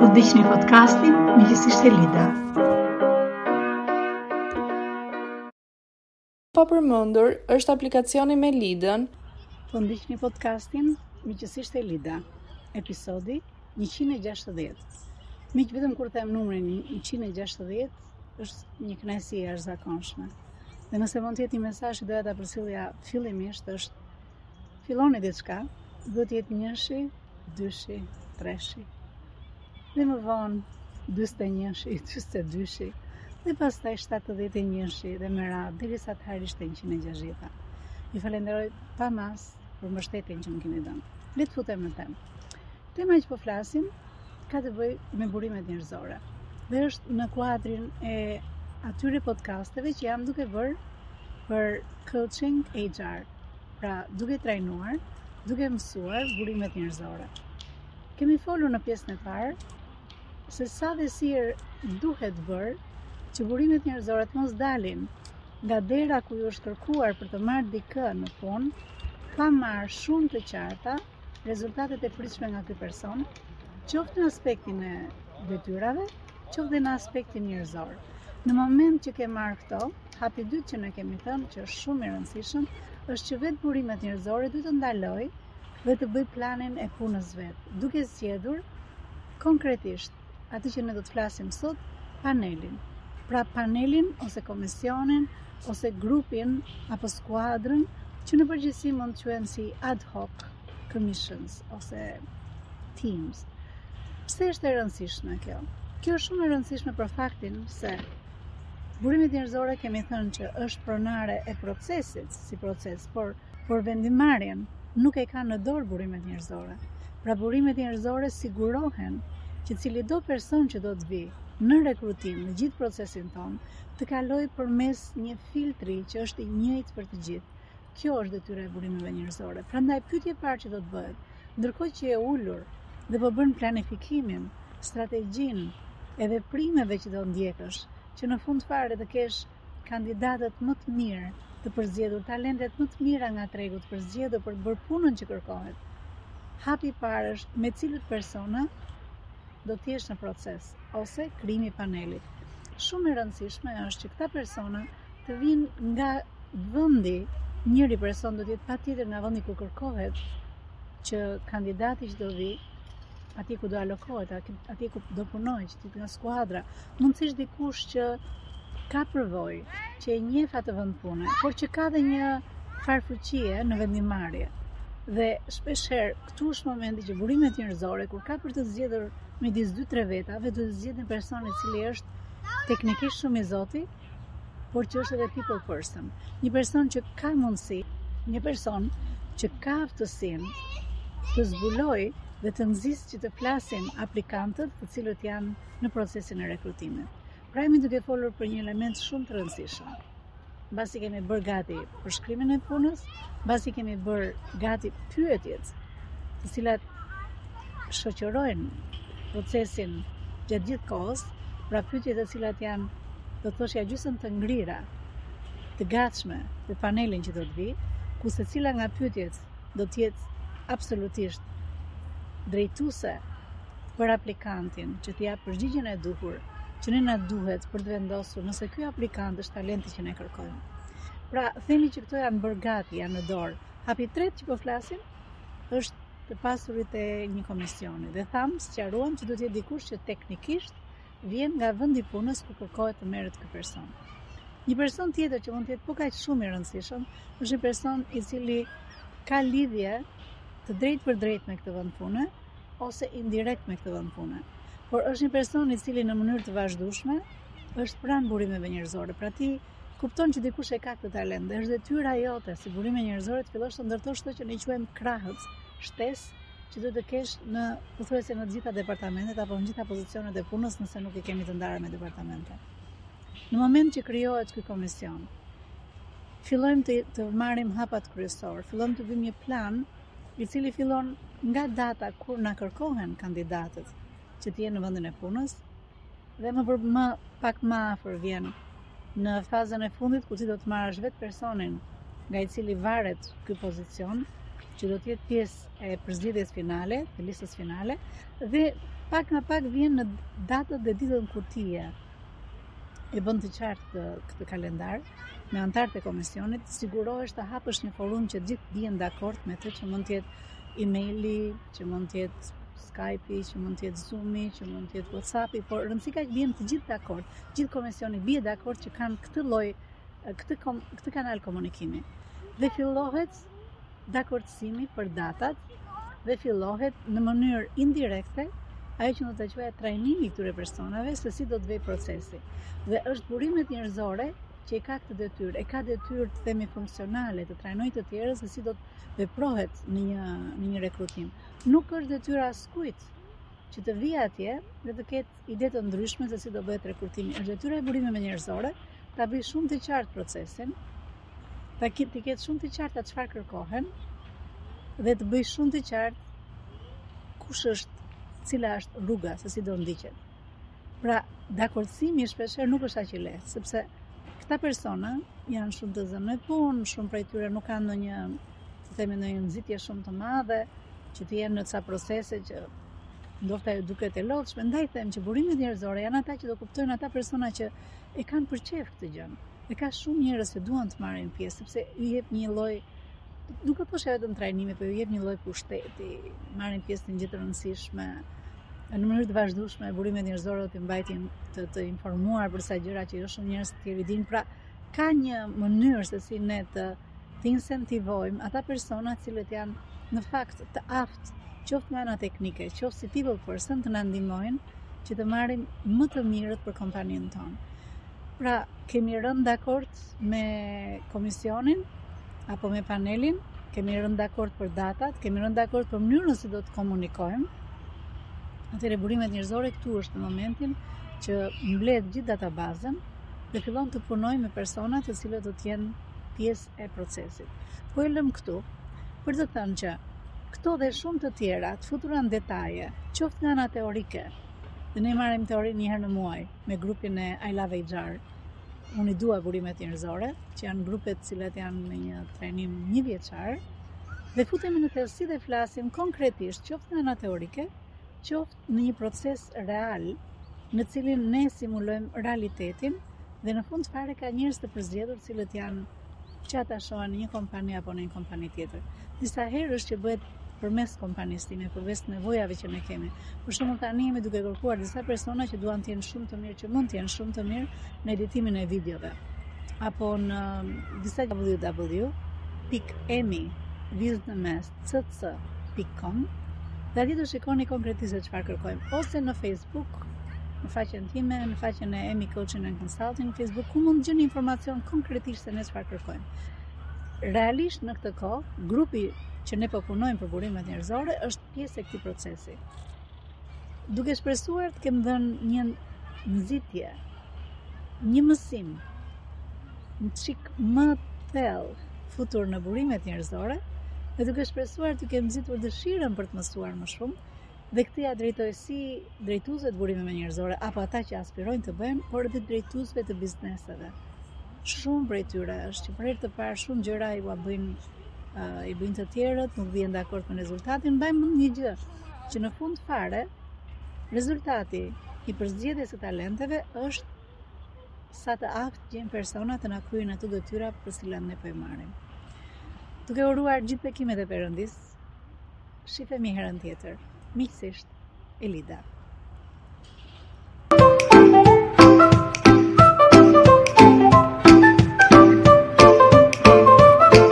Po ndiqni podcastin Miqësisht Elida. Pa përmendur, është aplikacioni Me Lidën. Po ndiqni podcastin Miqësisht Elida. Episodi 160. Miq vetëm kur them numrin 160 është një kënaqësi e jashtëzakonshme. Dhe nëse mund të jetë një mesazh që doja ta përcillja fillimisht është filloni diçka, duhet të jetë njëshi, dyshi, treshi. Dhe më vonë 21-shi, 22-shi, dhe pastaj 71-shi dhe me radhë derisa të arrish te 160-ta. Ju falenderoj pa masë për mbështetjen që më keni dhënë. Le të futem në temë. Tema që po flasim ka të bëjë me burimet njerëzore dhe është në kuadrin e atyre podcasteve që jam duke bërë për coaching HR. Pra, duke trajnuar, duke mësuar burimet njerëzore. Kemi folur në pjesën e parë se sa dhe si duhet bërë që burimet njerëzore të mos dalin nga dera ku ju është kërkuar për të marrë dikë në punë, pa marrë shumë të qarta rezultatet e pritshme nga ky person, qoftë në aspektin e detyrave, qoftë dhe në aspektin njerëzor. Në moment që ke marrë këto, hapi i dytë që ne kemi thënë që është shumë i rëndësishëm, është që vetë burimet njerëzore duhet të ndalojë dhe të bëjë planin e punës vetë, duke zgjedhur konkretisht atë që ne do të flasim sot, panelin. Pra panelin ose komisionin ose grupin apo skuadrën që në përgjithësi mund të quhen si ad hoc commissions ose teams. Pse është e rëndësishme kjo? Kjo është shumë e rëndësishme për faktin se burimet njerëzore kemi thënë që është pronare e procesit si proces, por Por vendimmarrjen nuk e kanë në dorë burimet njerëzore. Pra burimet njerëzore sigurohen që cilido person që do të vijë në rekrutim në gjithë procesin tonë të kalojë përmes një filtri që është i njëjtë për të gjithë. Kjo është detyra e burimeve njerëzore. Prandaj pyetja e parë që do të bëhet, ndërkohë që je ulur dhe po bën planifikimin, strategjinë e veprimeve që do ndjekësh, që në fund fare të kesh kandidatët më të mirë të përzgjedhur, talentet më të mira nga tregu të përzgjedhur për të bërë punën që kërkohet. Hapi i parë është me cilët persona do të jesh në proces ose krijimi i panelit. Shumë e rëndësishme është që këta persona të vijnë nga vendi, njëri person do të jetë patjetër nga vendi ku kërkohet që kandidati që do vijë atje ku do alokohet, atje ku do punojë, që nga skuadra, mundësisht dikush që ka përvojë, që e njeh atë vend pune, por që ka dhe një farë fuqie në vendimmarrje. Dhe shpeshherë, këtu është momenti që burimet njerëzore, kur ka për të zgjedhur midis 2-3 vetave, do të zgjedhë një person i cili është teknikisht shumë i zoti, por që është edhe people person. Një person që ka mundësi, një person që ka aftësinë të zbulojë dhe të nxisë që të flasin aplikantët të cilët janë në procesin e rekrutimit. Pra jemi duke folur për një element shumë të rëndësishëm. Mbasi kemi bërë gati përshkrimin e punës, mbasi kemi bërë gati pyetjet të cilat shoqërojnë procesin gjatë gjithë kohës, pra pyetjet të cilat janë, do të thoshja, gjysmë të ngrira, të gatshme për panelin që do të vijë, ku secila nga pyetjet do të jetë absolutisht drejtuese për aplikantin që të japë përgjigjen e duhur që ne na duhet për të vendosur nëse ky aplikant është talenti që ne kërkojmë. Pra, themi që këto janë bërë gati, janë në dorë. Hapi i tretë që po flasim, është të pasurit e një komisioni dhe thamë, sqaruam që do të jetë dikush që teknikisht vjen nga vendi i punës ku kërkohet të merret ky person. Një person tjetër që mund të jetë po kaq shumë i rëndësishëm është një person i cili ka lidhje të drejtpërdrejtë me këtë vend pune ose indirekt me këtë vend pune. Por është një person i cili në mënyrë të vazhdueshme është pranë burimeve njerëzore. Pra ti Kupton që dikush e ka këtë talent dhe është detyra jote si burime njerëzore të fillosh të ndërtosh ato që ne quajmë krahët shtesë që duhet të kesh në pothuajse në të gjitha departamentet apo në të gjitha pozicionet e punës nëse nuk i kemi të ndara me departamente. Në moment që krijohet ky komision, fillojmë të, të marrim hapat kryesorë, fillojmë të bëjmë një plan i cili fillon nga data kur na kërkohen kandidatët që të jenë në vendin e punës, Dhe më për më pak më afër vjen në fazën e fundit ku ti do të marrësh vetë personin nga i cili varet ky pozicion që do të jetë pjesë e përzgjedhjes finale, të listës finale dhe pak nga pak vjen në datat dhe ditën kur ti e bën të qartë këtë, këtë kalendar me anëtarët e komisionit, sigurohesh të hapësh një forum që gjithë bien dakord me të që mund të jetë emaili, që mund të jetë Skype-i, që mund të jetë Zoom-i, që mund të jetë WhatsApp-i, por rëndësi ka që bien të gjithë dakord. Gjithë komisioni bie dakord që kanë këtë lloj këtë kom, këtë kanal komunikimi. Dhe fillohet dakordësimi për datat dhe fillohet në mënyrë indirekte ajo që do ta quaja trajnimi i këtyre personave se si do të vejë procesi. Dhe është burimet njerëzore që e ka këtë detyrë, e ka detyrë të themi funksionale, të trajnojë të tjerët se si do të veprohet në një në një rekrutim. Nuk është detyra e askujt që të vijë atje dhe të ketë ide të ndryshme se si do bëhet rekrutimi. Është detyrë e burimeve njerëzore ta bëjë shumë të qartë procesin, ta ketë të ketë shumë të qartë çfarë kërkohen dhe të bëjë shumë të qartë kush është, cila është rruga se si do ndiqet. Pra, dakordësimi shpeshherë nuk është aq i lehtë, sepse këta persona janë shumë të zënë me punë, shumë prej tyre nuk kanë ndonjë të themi ndonjë nxitje shumë të madhe, që të jenë në ca procese që ndofta ju duket e lodhshme, ndaj them që burimet njerëzore janë ata që do kuptojnë ata persona që e kanë për qef këtë gjënë. Dhe ka shumë njerëz që duan të marrin pjesë sepse i jep një lloj nuk po thoshë vetëm trajnimi, po ju jep një lloj pushteti, marrin pjesë në gjë të rëndësishme, në mënyrë të vazhdueshme burimet njerëzore do t'i mbajnë të, të informuar për sa gjëra që jo shumë njerëz të tjerë dinë. Pra, ka një mënyrë se si ne të të incentivojmë ata persona të cilët janë në fakt të aftë, qoftë nga ana teknike, qoftë si people person të na ndihmojnë që të marrim më të mirët për kompaninë tonë. Pra, kemi rënë dakord me komisionin apo me panelin, kemi rënë dakord për datat, kemi rënë dakord për mënyrën se si do të komunikojmë. Atëre burimet njerëzore këtu është në momentin që mbledh gjithë databazën dhe fillon të punojë me personat të cilët do të jenë pjesë e procesit. Po e lëmë këtu, për të thënë që këto dhe shumë të tjera, të futura në detaje, qoftë nga ana teorike, dhe ne marrim teori një herë në muaj, me grupin e I Love HR, unë i dua burimet njerëzore, që janë grupe të cilat janë në një trajnim njëvjeçar, dhe futemi në thellësi dhe flasim konkretisht, qoftë nga ana teorike, qoftë në një proces real në të cilin ne simulojmë realitetin dhe në fund fare ka njerëz të përzgjedhur të cilët janë që ata shohen në një kompani apo në një kompani tjetër. Disa herë është që bëhet përmes kompanisë time, përmes nevojave që ne kemi. Për shembull tani jemi duke kërkuar disa persona që duan të jenë shumë të mirë, që mund të jenë shumë të mirë në editimin e videove. Apo në disa www.emi, vizë në mes, cc pikë kom dhe atje do shikoni konkretisht se çfarë kërkojmë ose në Facebook në faqen time, në faqen e Emi Coaching and Consulting në Facebook ku mund të gjeni informacion konkretisht se ne çfarë kërkojmë. Realisht në këtë kohë grupi që ne po punojmë për burimet njerëzore është pjesë e këtij procesi. Duke shpresuar të kem dhënë një nxitje Një mësim një çik më thellë futur në burimet njerëzore dhe duke shpresuar të kem nxitur dëshirën për të mësuar më shumë dhe këtë ja drejtoj si drejtuesve të burimeve njerëzore apo ata që aspirojnë të bëhen, por edhe drejtuesve të bizneseve. Shumë prej tyre është që për herë të parë shumë gjëra ua bëjnë uh, i bëjnë të tjerët, nuk vjen dakord me rezultatin, mbaj mend një gjë që në fund fare Rezultati i përzgjedhjes së talenteve është sa të aftë gjejmë persona të na kryejnë ato detyra për cilat ne po i marrim. Duke uruar gjithë bekimet e Perëndisë, shifemi herën tjetër. Miqësisht, Elida.